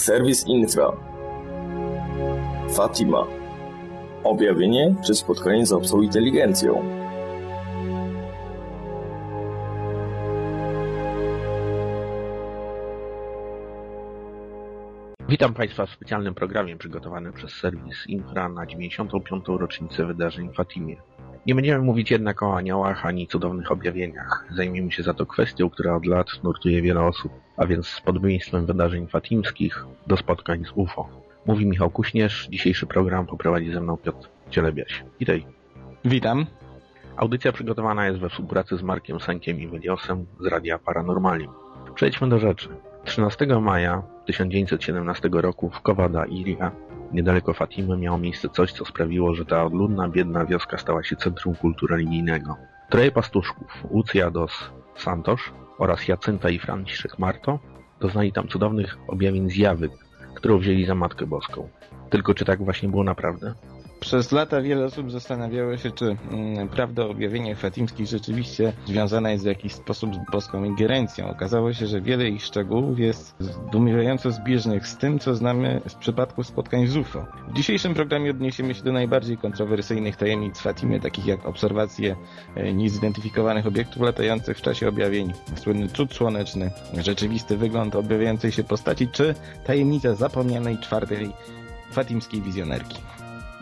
Serwis Infra. Fatima. Objawienie czy spotkanie z obcą inteligencją. Witam Państwa w specjalnym programie przygotowanym przez serwis Infra na 95. rocznicę wydarzeń w Fatimie. Nie będziemy mówić jednak o aniołach ani cudownych objawieniach. Zajmiemy się za to kwestią, która od lat nurtuje wiele osób, a więc z podobieństwem wydarzeń fatimskich do spotkań z UFO. Mówi Michał Kuśnierz, dzisiejszy program poprowadzi ze mną Piotr Cielebiaś. Witaj. Witam. Audycja przygotowana jest we współpracy z Markiem Sankiem i Weliosem z Radia Paranormalium. Przejdźmy do rzeczy. 13 maja 1917 roku w Kowada Iria, niedaleko Fatimy, miało miejsce coś, co sprawiło, że ta odludna, biedna wioska stała się centrum kultu religijnego. Troje pastuszków, Lucia dos Santos oraz Jacynta i Franciszek Marto, doznali tam cudownych objawień zjawy, którą wzięli za Matkę Boską. Tylko czy tak właśnie było naprawdę? Przez lata wiele osób zastanawiało się, czy mm, prawda o objawieniach fatimskich rzeczywiście związana jest w jakiś sposób z boską ingerencją. Okazało się, że wiele ich szczegółów jest zdumiewająco zbieżnych z tym, co znamy z przypadku spotkań z UFO. W dzisiejszym programie odniesiemy się do najbardziej kontrowersyjnych tajemnic Fatimy, takich jak obserwacje e, niezidentyfikowanych obiektów latających w czasie objawień, słynny cud słoneczny, rzeczywisty wygląd objawiającej się postaci, czy tajemnica zapomnianej czwartej fatimskiej wizjonerki.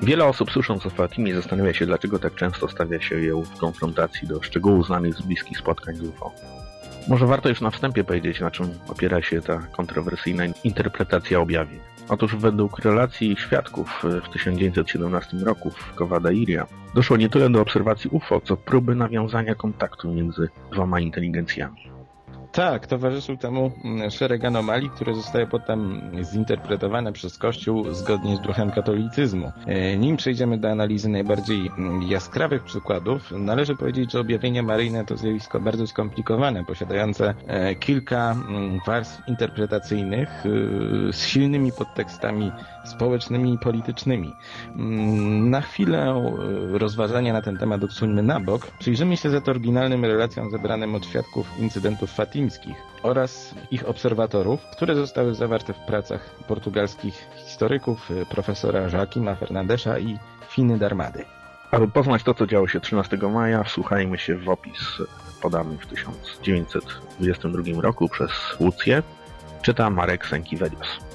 Wiele osób słysząc o Fatimie zastanawia się, dlaczego tak często stawia się ją w konfrontacji do szczegółów znanych z bliskich spotkań z UFO. Może warto już na wstępie powiedzieć, na czym opiera się ta kontrowersyjna interpretacja objawień. Otóż według relacji świadków w 1917 roku w Kowada Iria doszło nie tyle do obserwacji UFO, co próby nawiązania kontaktu między dwoma inteligencjami. Tak, towarzyszył temu mm, szereg anomalii, które zostały potem zinterpretowane przez Kościół zgodnie z duchem katolicyzmu. E, nim przejdziemy do analizy najbardziej mm, jaskrawych przykładów, należy powiedzieć, że objawienia maryjne to zjawisko bardzo skomplikowane, posiadające e, kilka mm, warstw interpretacyjnych e, z silnymi podtekstami społecznymi i politycznymi. Na chwilę rozważania na ten temat odsuńmy na bok. Przyjrzymy się za to oryginalnym relacjom zebranym od świadków incydentów Fatima oraz ich obserwatorów, które zostały zawarte w pracach portugalskich historyków profesora Joaquima Fernandesza i Finy Darmady. Aby poznać to, co działo się 13 maja, wsłuchajmy się w opis podany w 1922 roku przez Łucję. Czyta Marek Sękiewelios.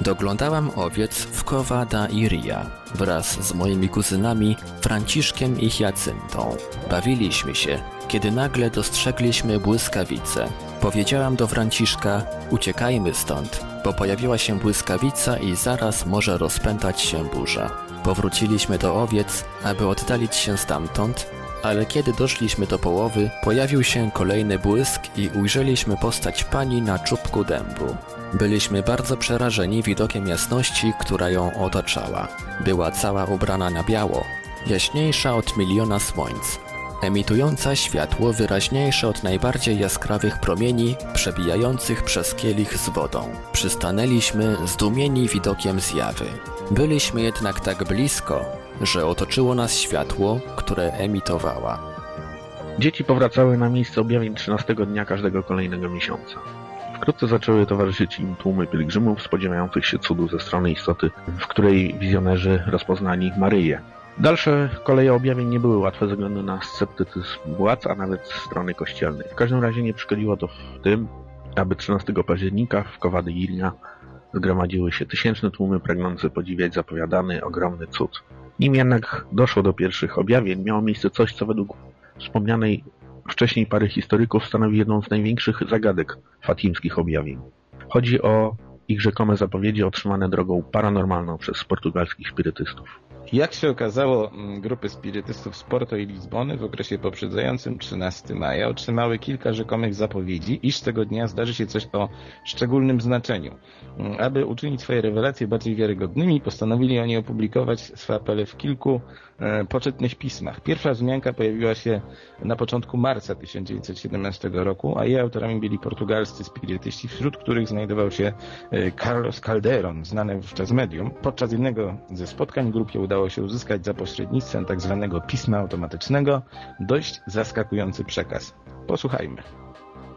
Doglądałam owiec w Kowada Iria wraz z moimi kuzynami Franciszkiem i Jacyntą. Bawiliśmy się, kiedy nagle dostrzegliśmy błyskawicę. Powiedziałam do Franciszka, uciekajmy stąd, bo pojawiła się błyskawica i zaraz może rozpętać się burza. Powróciliśmy do owiec, aby oddalić się stamtąd, ale kiedy doszliśmy do połowy, pojawił się kolejny błysk i ujrzeliśmy postać pani na czubku dębu. Byliśmy bardzo przerażeni widokiem jasności, która ją otaczała. Była cała ubrana na biało, jaśniejsza od miliona słońc, emitująca światło wyraźniejsze od najbardziej jaskrawych promieni przebijających przez kielich z wodą. Przystanęliśmy zdumieni widokiem zjawy. Byliśmy jednak tak blisko, że otoczyło nas światło, które emitowała. Dzieci powracały na miejsce objawień 13 dnia każdego kolejnego miesiąca. Wkrótce zaczęły towarzyszyć im tłumy pielgrzymów spodziewających się cudu ze strony istoty, w której wizjonerzy rozpoznali Maryję. Dalsze koleje objawień nie były łatwe ze względu na sceptycyzm władz, a nawet strony kościelnej. W każdym razie nie przeszkodziło to w tym, aby 13 października w Kowady Ilnia zgromadziły się tysięczne tłumy pragnące podziwiać zapowiadany ogromny cud. Nim jednak doszło do pierwszych objawień, miało miejsce coś, co według wspomnianej wcześniej pary historyków stanowi jedną z największych zagadek fatimskich objawień. Chodzi o ich rzekome zapowiedzi otrzymane drogą paranormalną przez portugalskich spirytystów. Jak się okazało, mm, grupy spirytystów z Porto i Lizbony w okresie poprzedzającym 13 maja otrzymały kilka rzekomych zapowiedzi, iż tego dnia zdarzy się coś o szczególnym znaczeniu. Mm, aby uczynić swoje rewelacje bardziej wiarygodnymi, postanowili oni opublikować swe apele w kilku poczytnych pismach. Pierwsza wzmianka pojawiła się na początku marca 1917 roku, a jej autorami byli portugalscy spirytyści, wśród których znajdował się e, Carlos Calderon, znany wówczas medium. Podczas jednego ze spotkań grupie udało udało się uzyskać za pośrednictwem tzw. Tak pisma automatycznego dość zaskakujący przekaz. Posłuchajmy.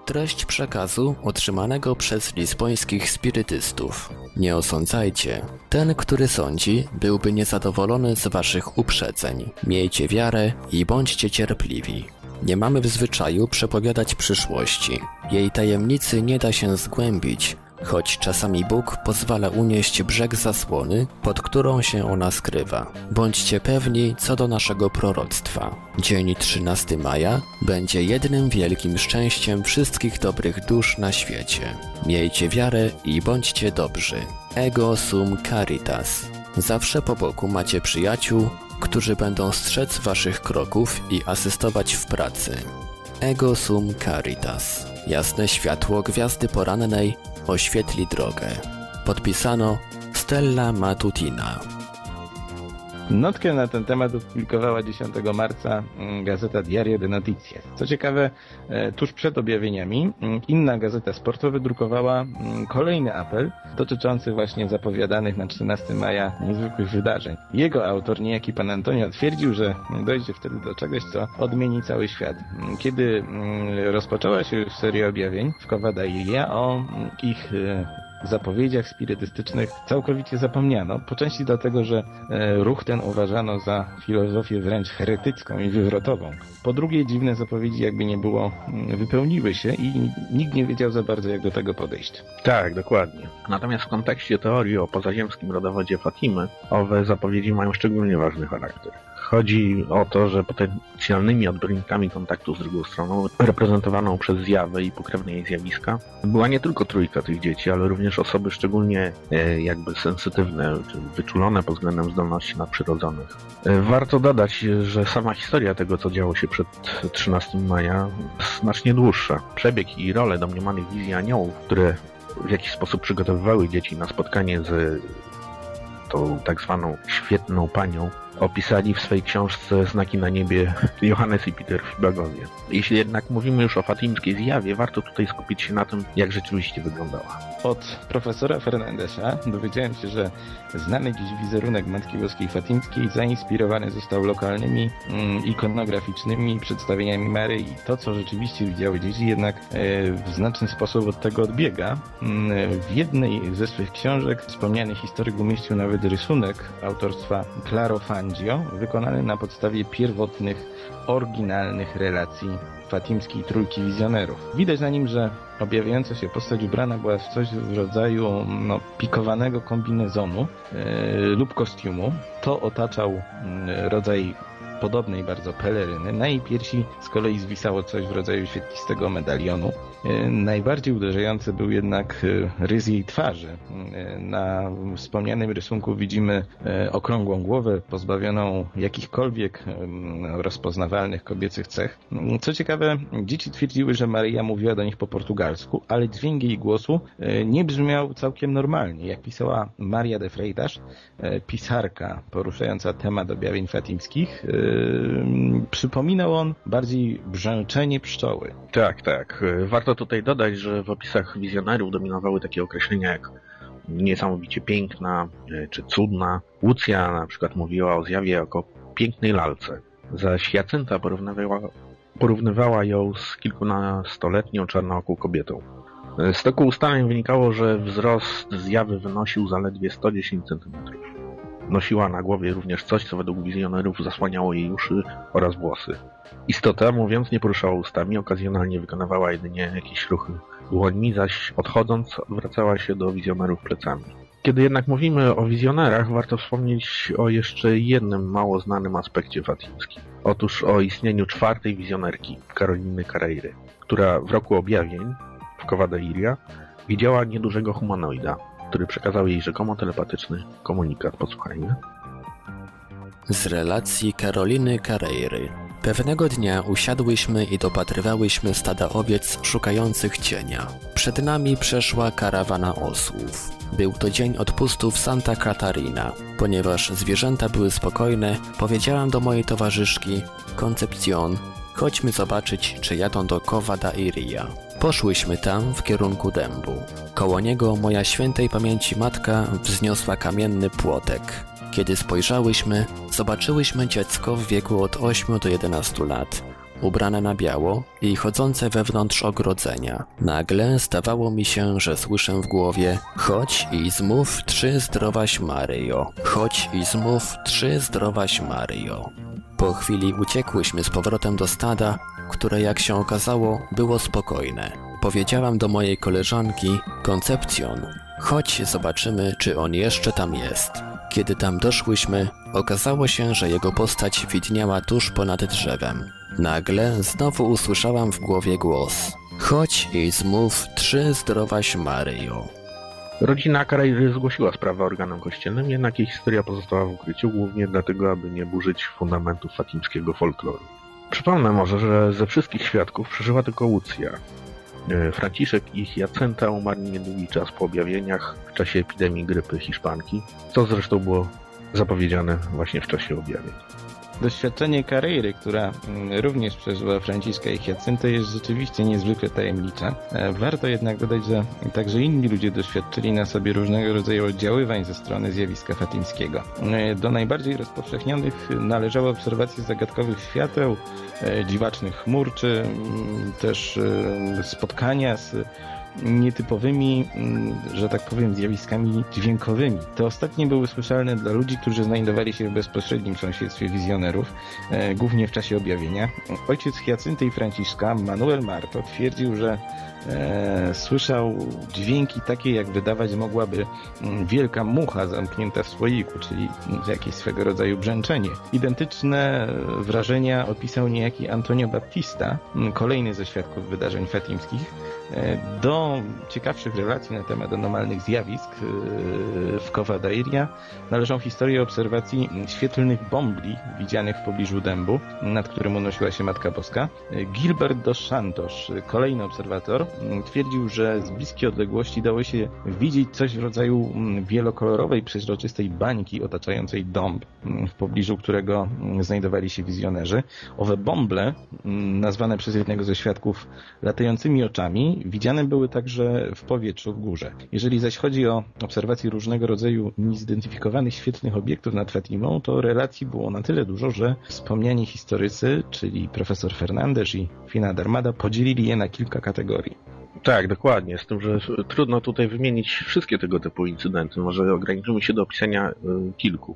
Treść przekazu otrzymanego przez lisbońskich spirytystów. Nie osądzajcie. Ten, który sądzi, byłby niezadowolony z waszych uprzedzeń. Miejcie wiarę i bądźcie cierpliwi. Nie mamy w zwyczaju przepowiadać przyszłości. Jej tajemnicy nie da się zgłębić, choć czasami Bóg pozwala unieść brzeg zasłony, pod którą się ona skrywa. Bądźcie pewni co do naszego proroctwa. Dzień 13 maja będzie jednym wielkim szczęściem wszystkich dobrych dusz na świecie. Miejcie wiarę i bądźcie dobrzy. Ego sum caritas. Zawsze po boku macie przyjaciół, którzy będą strzec waszych kroków i asystować w pracy. Ego sum caritas. Jasne światło gwiazdy porannej oświetli drogę. Podpisano Stella Matutina. Notkę na ten temat opublikowała 10 marca mm, gazeta Diario de Noticias. Co ciekawe, e, tuż przed objawieniami mm, inna gazeta sportowa wydrukowała mm, kolejny apel dotyczący właśnie zapowiadanych na 13 maja niezwykłych wydarzeń. Jego autor, niejaki pan Antonio, twierdził, że dojdzie wtedy do czegoś, co odmieni cały świat. Kiedy rozpoczęła się seria objawień w Kowada Ilia o ich e, zapowiedziach spirytystycznych całkowicie zapomniano, po części dlatego, że e, ruch ten uważano za filozofię wręcz heretycką i wywrotową. Po drugie, dziwne zapowiedzi jakby nie było, mm, wypełniły się i nikt nie wiedział za bardzo, jak do tego podejść. Tak, dokładnie. Natomiast w kontekście teorii o pozaziemskim rodowodzie Fatimy, owe zapowiedzi mają szczególnie ważny charakter. Chodzi o to, że potencjalnymi odbiornikami kontaktu z drugą stroną, reprezentowaną przez zjawę i pokrewne jej zjawiska, była nie tylko trójka tych dzieci, ale również osoby szczególnie e, jakby sensytywne, czy wyczulone pod względem zdolności nadprzyrodzonych. E, warto dodać, że sama historia tego, co działo się przed 13 maja, znacznie dłuższa. Przebieg i rolę domniemanych wizji aniołów, które w jakiś sposób przygotowywały dzieci na spotkanie z tą tak zwaną świetną panią, opisali w swojej książce Znaki na niebie Johannes i Peter Fibagowie. Jeśli jednak mówimy już o fatimskiej zjawie, warto tutaj skupić się na tym, jak rzeczywiście wyglądała. Od profesora Fernandesza dowiedziałem się, że znany dziś wizerunek Matki Boskiej Fatimskiej zainspirowany został lokalnymi mm, ikonograficznymi przedstawieniami Maryi. To, co rzeczywiście widziały dzieci, jednak e, w znaczny sposób od tego odbiega. Mm, w jednej ze swych książek wspomniany historyk umieścił nawet rysunek autorstwa Claro Fani, wykonany na podstawie pierwotnych, oryginalnych relacji fatimskiej trójki wizjonerów. Widać na nim, że objawiająca się postać ubrana była w coś w rodzaju no, pikowanego kombinezonu yy, lub kostiumu. To otaczał yy, rodzaj podobnej bardzo peleryny. Na jej piersi z kolei zwisało coś w rodzaju świetlistego medalionu. E, najbardziej uderzający był jednak e, rys jej twarzy. E, na wspomnianym rysunku widzimy okrągłą głowę, pozbawioną jakichkolwiek rozpoznawalnych kobiecych cech. Co ciekawe, dzieci twierdziły, że Maria mówiła do nich po portugalsku, ale dźwięk jej głosu nie brzmiał całkiem normalnie. Jak pisała Maria de Freitas, pisarka poruszająca temat objawień fatimskich, przypominał on bardziej brzęczenie pszczoły. Tak, tak. Warto tutaj dodać, że w opisach wizjonerów dominowały takie określenia jak niesamowicie piękna e, czy cudna. Łucja na przykład mówiła o zjawie jako pięknej lalce, zaś Jacynta porównywała, porównywała ją z kilkunastoletnią czarnooką kobietą. E, z tego ustaleń wynikało, że wzrost zjawy wynosił zaledwie 110 cm. Nosiła na głowie również coś, co według wizjonerów zasłaniało jej uszy oraz włosy. Istota, mówiąc, nie poruszała ustami, okazjonalnie wykonywała jedynie jakieś ruchy dłońmi, zaś odchodząc odwracała się do wizjonerów plecami. Kiedy jednak mówimy o wizjonerach, warto wspomnieć o jeszcze jednym mało znanym aspekcie fatimskim. Otóż o istnieniu czwartej wizjonerki, Karoliny Carreiry, która w roku objawień w Kowada Iria widziała niedużego humanoida, który przekazał jej rzekomo telepatyczny komunikat. Posłuchajmy. Z relacji Karoliny Carreiry. Pewnego dnia usiadłyśmy i dopatrywałyśmy stada owiec szukających cienia. Przed nami przeszła karawana osłów. Był to dzień odpustu w Santa Catarina. Ponieważ zwierzęta były spokojne, powiedziałam do mojej towarzyszki Concepcion, chodźmy zobaczyć, czy jadą do Cova da Iria. Poszłyśmy tam w kierunku dębu. Koło niego moja świętej pamięci matka wzniosła kamienny płotek. Kiedy spojrzałyśmy, zobaczyłyśmy dziecko w wieku od 8 do 11 lat. ubrane na biało i chodzące wewnątrz ogrodzenia. Nagle zdawało mi się, że słyszę w głowie Chodź i zmów trzy zdrowaś Maryjo. Chodź i zmów trzy zdrowaś Maryjo. Po chwili uciekłyśmy z powrotem do stada, które jak się okazało było spokojne. Powiedziałam do mojej koleżanki Koncepcjon, chodź zobaczymy, czy on jeszcze tam jest. Kiedy tam doszłyśmy, okazało się, że jego postać widniała tuż ponad drzewem. Nagle znowu usłyszałam w głowie głos. Chodź i zmów trzy zdrowaś Maryjo. Rodzina Karairy zgłosiła sprawę organom kościelnym, jednak jej historia pozostała w ukryciu, głównie dlatego, aby nie burzyć fundamentów fatimskiego folkloru. Przypomnę może, że ze wszystkich świadków przeżyła tylko Łucja. E, Franciszek i Jacenta umarli niedługi czas po objawieniach w czasie epidemii grypy hiszpanki, co zresztą było zapowiedziane właśnie w czasie objawień. Doświadczenie Carreiry, która mm, również przeżyła Franciszka i Hiacyntę jest rzeczywiście niezwykle tajemnicze. E, Warto jednak dodać, że także inni ludzie doświadczyli na sobie różnego rodzaju oddziaływań ze strony zjawiska fatimskiego. E, Do najbardziej rozpowszechnionych należały obserwacje zagadkowych świateł, e, dziwacznych chmur, czy mm, też spotkania z nietypowymi, mm, że tak powiem, zjawiskami dźwiękowymi. Te ostatnie były słyszalne dla ludzi, którzy znajdowali się w bezpośrednim sąsiedztwie wizjonerów, e, głównie w czasie objawienia. Ojciec Hiacynty i Franciszka, Manuel Marto, twierdził, że e, słyszał dźwięki takie, jak wydawać mogłaby mm, wielka mucha zamknięta w słoiku, czyli mm, jakieś swego rodzaju brzęczenie. Identyczne wrażenia opisał niejaki Antonio Baptista, kolejny ze świadków wydarzeń fatimskich, E, Do ciekawszych relacji na temat anomalnych zjawisk e, w Cova d'Airia należą historie obserwacji świetlnych bombli widzianych w pobliżu dębu, nad którym unosiła się Matka Boska. Gilbert dos Santos, kolejny obserwator, twierdził, że z bliskiej odległości dało się widzieć coś w rodzaju m, wielokolorowej, przeźroczystej bańki otaczającej dąb, m, w pobliżu którego znajdowali się wizjonerzy. Owe bąble, m, nazwane przez jednego ze świadków latającymi oczami, widziane były także w powietrzu w górze. Jeżeli zaś chodzi o obserwacje różnego rodzaju niezidentyfikowanych świetlnych obiektów nad Fatimą, to relacji było na tyle dużo, że wspomniani historycy, czyli profesor Fernandez i Fina Darmada, podzielili je na kilka kategorii. Tak, dokładnie. Z tym, że trudno tutaj wymienić wszystkie tego typu incydenty. Może ograniczymy się do opisania y, kilku.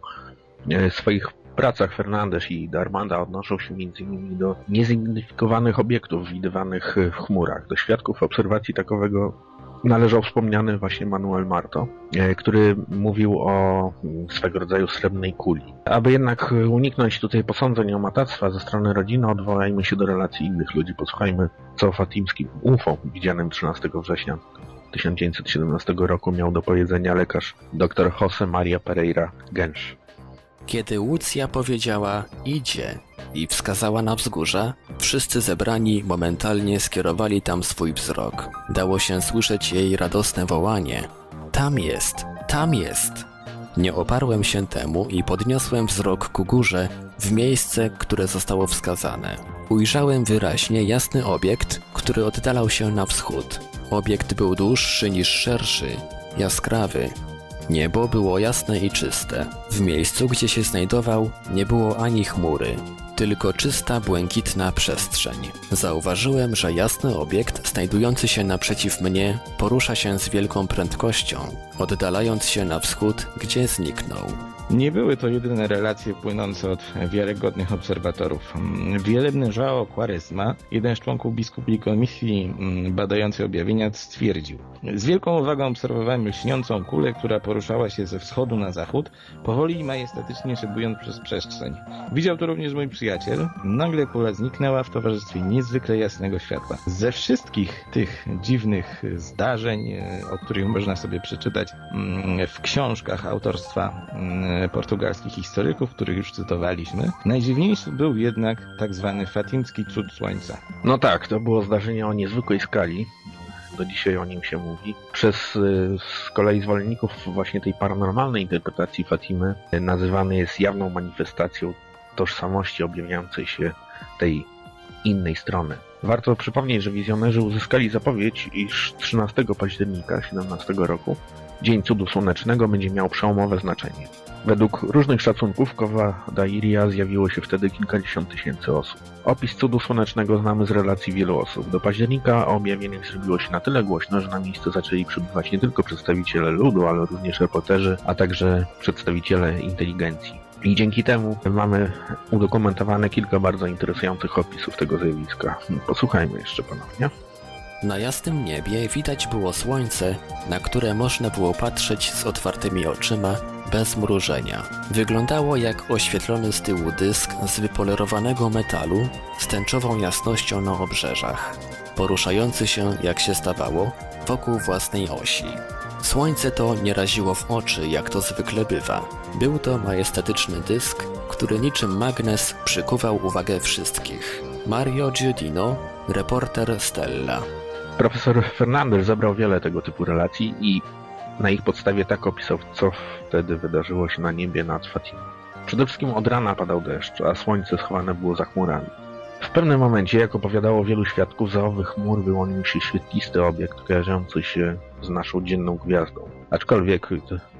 W swoich pracach Fernandez i Darmanda odnoszą się m.in. do niezidentyfikowanych obiektów widywanych w chmurach. Do świadków obserwacji takowego należał wspomniany właśnie Manuel Marto, e, który mówił o swego rodzaju srebrnej kuli. Aby jednak uniknąć tutaj posądzeń o matactwa ze strony rodziny, odwołajmy się do relacji innych ludzi. Posłuchajmy, co o fatimskim UFO widzianym 13 września 1917 roku miał do powiedzenia lekarz dr Jose Maria Pereira Gensz. Kiedy Łucja powiedziała idzie i wskazała na wzgórza, wszyscy zebrani momentalnie skierowali tam swój wzrok. Dało się słyszeć jej radosne wołanie. Tam jest, tam jest. Nie oparłem się temu i podniosłem wzrok ku górze, w miejsce, które zostało wskazane. Ujrzałem wyraźnie jasny obiekt, który oddalał się na wschód. Obiekt był dłuższy niż szerszy, jaskrawy, Niebo było jasne i czyste. W miejscu, gdzie się znajdował, nie było ani chmury, tylko czysta, błękitna przestrzeń. Zauważyłem, że jasny obiekt znajdujący się naprzeciw mnie porusza się z wielką prędkością, oddalając się na wschód, gdzie zniknął. Nie były to jedyne relacje płynące od wiarygodnych obserwatorów. Wielebny João Quaresma, jeden z członków biskupiej komisji mm, badającej objawienia, stwierdził Z wielką uwagą obserwowałem lśniącą kulę, która poruszała się ze wschodu na zachód, powoli i majestatycznie szybując przez przestrzeń. Widział to również mój przyjaciel. Nagle kula zniknęła w towarzystwie niezwykle jasnego światła. Ze wszystkich tych dziwnych zdarzeń, e, o których można sobie przeczytać mm, w książkach autorstwa mm, portugalskich historyków, których już cytowaliśmy, najdziwniejszy był jednak tak zwany fatimski cud słońca. No tak, to było zdarzenie o niezwykłej skali. Do dzisiaj o nim się mówi. Przez y, z kolei zwolenników właśnie tej paranormalnej interpretacji Fatimy y, nazywany jest jawną manifestacją tożsamości objawiającej się tej innej strony. Warto przypomnieć, że wizjonerzy uzyskali zapowiedź, iż 13 października 17 roku Dzień Cudu Słonecznego będzie miał przełomowe znaczenie. Według różnych szacunków kowa Dairia zjawiło się wtedy kilkadziesiąt tysięcy osób. Opis cudu słonecznego znamy z relacji wielu osób. Do października o objawieniach zrobiło się na tyle głośno, że na miejsce zaczęli przybywać nie tylko przedstawiciele ludu, ale również reporterzy, a także przedstawiciele inteligencji. I dzięki temu mamy udokumentowane kilka bardzo interesujących opisów tego zjawiska. Posłuchajmy jeszcze ponownie. Na jasnym niebie widać było słońce, na które można było patrzeć z otwartymi oczyma, bez mrużenia. Wyglądało jak oświetlony z tyłu dysk z wypolerowanego metalu z tęczową jasnością na obrzeżach, poruszający się, jak się zdawało, wokół własnej osi. Słońce to nie raziło w oczy, jak to zwykle bywa. Był to majestatyczny dysk, który niczym magnes przykuwał uwagę wszystkich. Mario Giudino, reporter Stella. Profesor Fernandez zebrał wiele tego typu relacji i na ich podstawie tak opisał, co wtedy wydarzyło się na niebie nad Fatimą. Przede wszystkim od rana padał deszcz, a słońce schowane było za chmurami. W pewnym momencie, jak opowiadało wielu świadków, za owych chmur wyłonił się świetlisty obiekt kojarzący się z naszą dzienną gwiazdą. Aczkolwiek,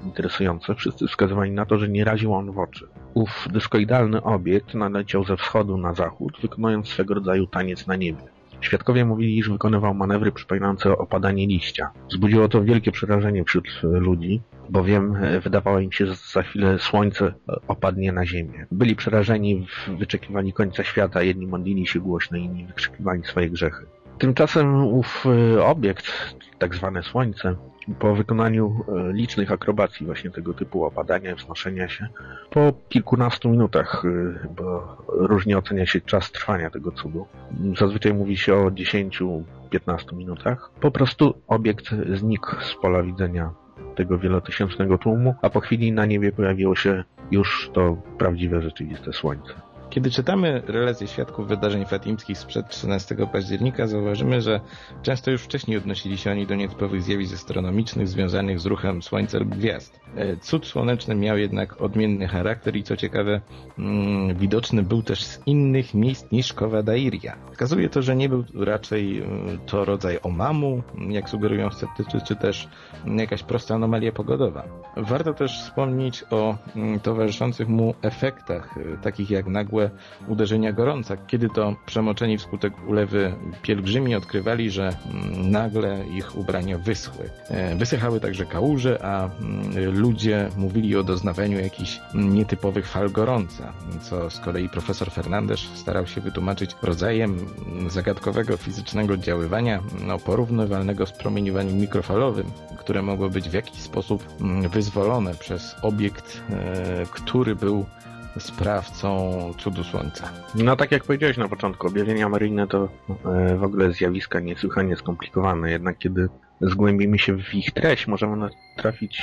interesujące, wszyscy wskazywali na to, że nie raził on w oczy. Ów dyskoidalny obiekt naleciał ze wschodu na zachód, wykonując swego rodzaju taniec na niebie. Świadkowie mówili, iż wykonywał manewry przypominające opadanie liścia. Wzbudziło to wielkie przerażenie wśród ludzi, bowiem wydawało im się, że za chwilę słońce opadnie na ziemię. Byli przerażeni, wyczekiwali końca świata, jedni modlili się głośno, inni wykrzykiwali swoje grzechy. Tymczasem ów obiekt, tak zwane słońce, po wykonaniu licznych akrobacji właśnie tego typu opadania, wznoszenia się, po kilkunastu minutach, bo różnie ocenia się czas trwania tego cudu, zazwyczaj mówi się o 10-15 minutach, po prostu obiekt znikł z pola widzenia tego wielotysięcznego tłumu, a po chwili na niebie pojawiło się już to prawdziwe, rzeczywiste słońce. Kiedy czytamy relacje świadków wydarzeń fatimskich sprzed 13 października, zauważymy, że często już wcześniej odnosili się oni do nietypowych zjawisk astronomicznych związanych z ruchem Słońca lub gwiazd. Cud słoneczny miał jednak odmienny charakter i co ciekawe, mm, widoczny był też z innych miejsc niż Kowa Dairia. Wskazuje to, że nie był raczej to rodzaj omamu, jak sugerują sceptycy, czy też jakaś prosta anomalia pogodowa. Warto też wspomnieć o towarzyszących mu efektach, takich jak nagłe uderzenia gorąca, kiedy to przemoczeni wskutek ulewy pielgrzymi odkrywali, że nagle ich ubrania wyschły. Wysychały także kałuże, a ludzie mówili o doznawaniu jakichś nietypowych fal gorąca, co z kolei profesor Fernandez starał się wytłumaczyć rodzajem zagadkowego fizycznego oddziaływania, no, porównywalnego z promieniowaniem mikrofalowym, które mogło być w jakiś sposób wyzwolone przez obiekt, który był sprawcą cudu słońca. No tak jak powiedziałeś na początku, objawienia maryjne to w ogóle zjawiska niesłychanie skomplikowane, jednak kiedy zgłębimy się w ich treść, możemy natrafić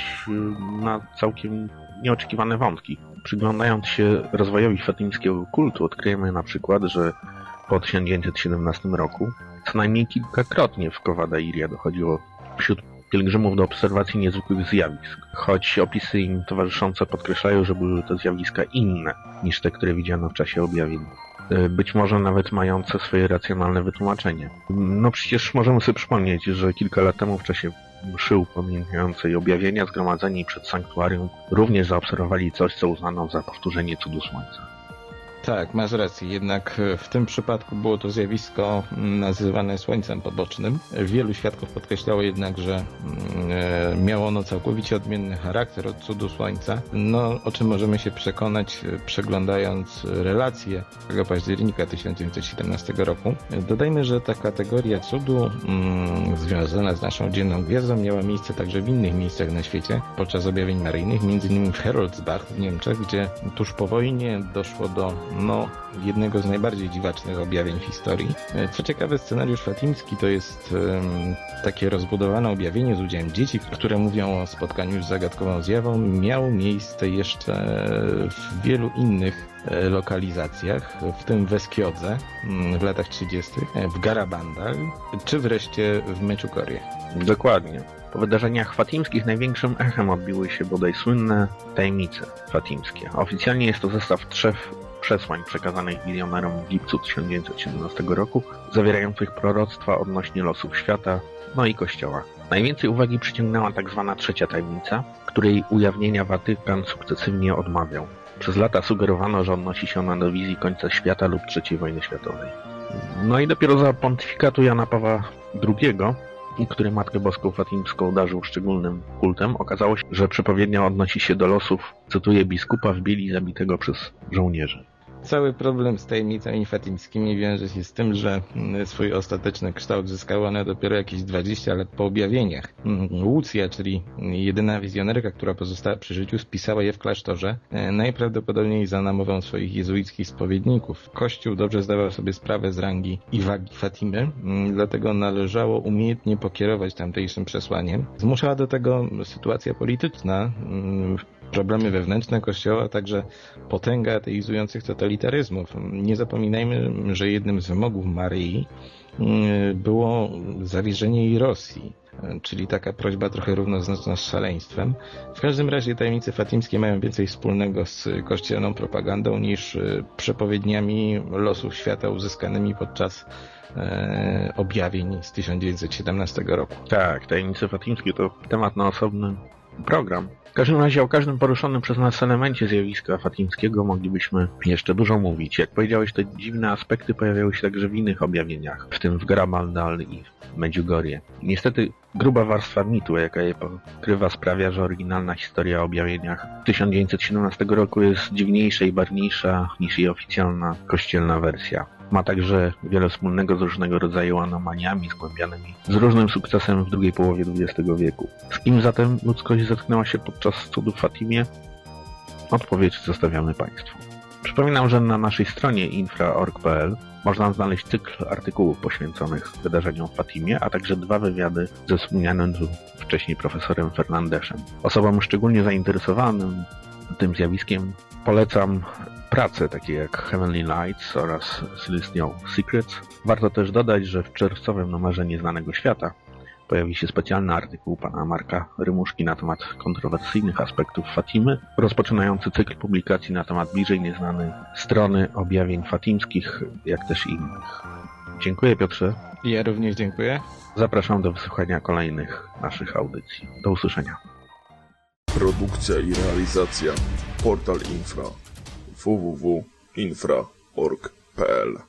na całkiem nieoczekiwane wątki. Przyglądając się rozwojowi fatimskiego kultu, odkryjemy na przykład, że po 1917 roku co najmniej kilkakrotnie w Kowada Iria dochodziło wśród pielgrzymów do obserwacji niezwykłych zjawisk, choć opisy im towarzyszące podkreślają, że były to zjawiska inne niż te, które widziano w czasie objawień. Być może nawet mające swoje racjonalne wytłumaczenie. No przecież możemy sobie przypomnieć, że kilka lat temu w czasie mszy upamiętniającej objawienia zgromadzeni przed sanktuarium również zaobserwowali coś, co uznano za powtórzenie cudu słońca. Tak, masz rację, jednak w tym przypadku było to zjawisko nazywane słońcem pobocznym. Wielu świadków podkreślało jednak, że miało ono całkowicie odmienny charakter od cudu słońca, no o czym możemy się przekonać przeglądając relacje tego października 1917 roku. Dodajmy, że ta kategoria cudu mm, związana z naszą dzienną gwiazdą miała miejsce także w innych miejscach na świecie podczas objawień maryjnych, m.in. w Heroldsbach w Niemczech, gdzie tuż po wojnie doszło do no, jednego z najbardziej dziwacznych objawień w historii. Co ciekawe, scenariusz fatimski to jest um, takie rozbudowane objawienie z udziałem dzieci, które mówią o spotkaniu z zagadkową zjawą. Miało miejsce jeszcze w wielu innych lokalizacjach, w tym w Eskiodze w latach 30., w Garabandal, czy wreszcie w Meczukorie. Dokładnie. Po wydarzeniach fatimskich największym echem odbiły się bodaj słynne tajemnice fatimskie. Oficjalnie jest to zestaw trzech przesłań przekazanych milionerom w lipcu 1917 roku, zawierających proroctwa odnośnie losów świata, no i Kościoła. Najwięcej uwagi przyciągnęła tak zwana trzecia tajemnica, której ujawnienia Watykan sukcesywnie odmawiał. Przez lata sugerowano, że odnosi się ona do wizji końca świata lub III wojny światowej. No i dopiero za pontyfikatu Jana Pawła II, który Matkę Boską Fatimską darzył szczególnym kultem, okazało się, że przepowiednia odnosi się do losów, cytuję, biskupa w bieli zabitego przez żołnierzy. Cały problem z tajemnicami fatimskimi wiąże się z tym, że mm, swój ostateczny kształt zyskały one dopiero jakieś 20 lat po objawieniach. Mm, Łucja, czyli jedyna wizjonerka, która pozostała przy życiu, spisała je w klasztorze, e, najprawdopodobniej za namową swoich jezuickich spowiedników. Kościół dobrze zdawał sobie sprawę z rangi i wagi Fatimy, mm, dlatego należało umiejętnie pokierować tamtejszym przesłaniem. Zmuszała do tego sytuacja polityczna, problemy wewnętrzne Kościoła, a także potęga ateizujących totalitaryzmów. Nie zapominajmy, że jednym z wymogów Maryi mm, było zawierzenie jej Rosji czyli taka prośba trochę równoznaczna z szaleństwem. W każdym razie tajemnice fatimskie mają więcej wspólnego z kościelną propagandą niż e, przepowiedniami losów świata uzyskanymi podczas e, objawień z 1917 roku. Tak, tajemnice fatimskie to temat na osobny program. W każdym razie o każdym poruszonym przez nas elemencie zjawiska fatimskiego moglibyśmy jeszcze dużo mówić. Jak powiedziałeś, te dziwne aspekty pojawiały się także w innych objawieniach, w tym w Grabaldal i w Medjugorje. Niestety gruba warstwa mitu, jaka je pokrywa, sprawia, że oryginalna historia o objawieniach 1917 roku jest dziwniejsza i barwniejsza niż jej oficjalna kościelna wersja. Ma także wiele wspólnego z różnego rodzaju anomaliami zgłębianymi z różnym sukcesem w drugiej połowie XX wieku. Z kim zatem ludzkość zetknęła się podczas cudów w Fatimie? Odpowiedź zostawiamy Państwu. Przypominam, że na naszej stronie infra.org.pl można znaleźć cykl artykułów poświęconych wydarzeniom w Fatimie, a także dwa wywiady ze wspomnianym tu wcześniej profesorem Fernandeszem. Osobom szczególnie zainteresowanym tym zjawiskiem polecam prace takie jak Heavenly Lights oraz Celestial Secrets. Warto też dodać, że w czerwcowym numerze Nieznanego Świata pojawi się specjalny artykuł pana Marka Rymuszki na temat kontrowersyjnych aspektów Fatimy, rozpoczynający cykl publikacji na temat bliżej nieznanej strony objawień fatimskich, jak też innych. Dziękuję Piotrze. Ja również dziękuję. Zapraszam do wysłuchania kolejnych naszych audycji. Do usłyszenia. Produkcja i realizacja Portal Infra www.infra.org.pl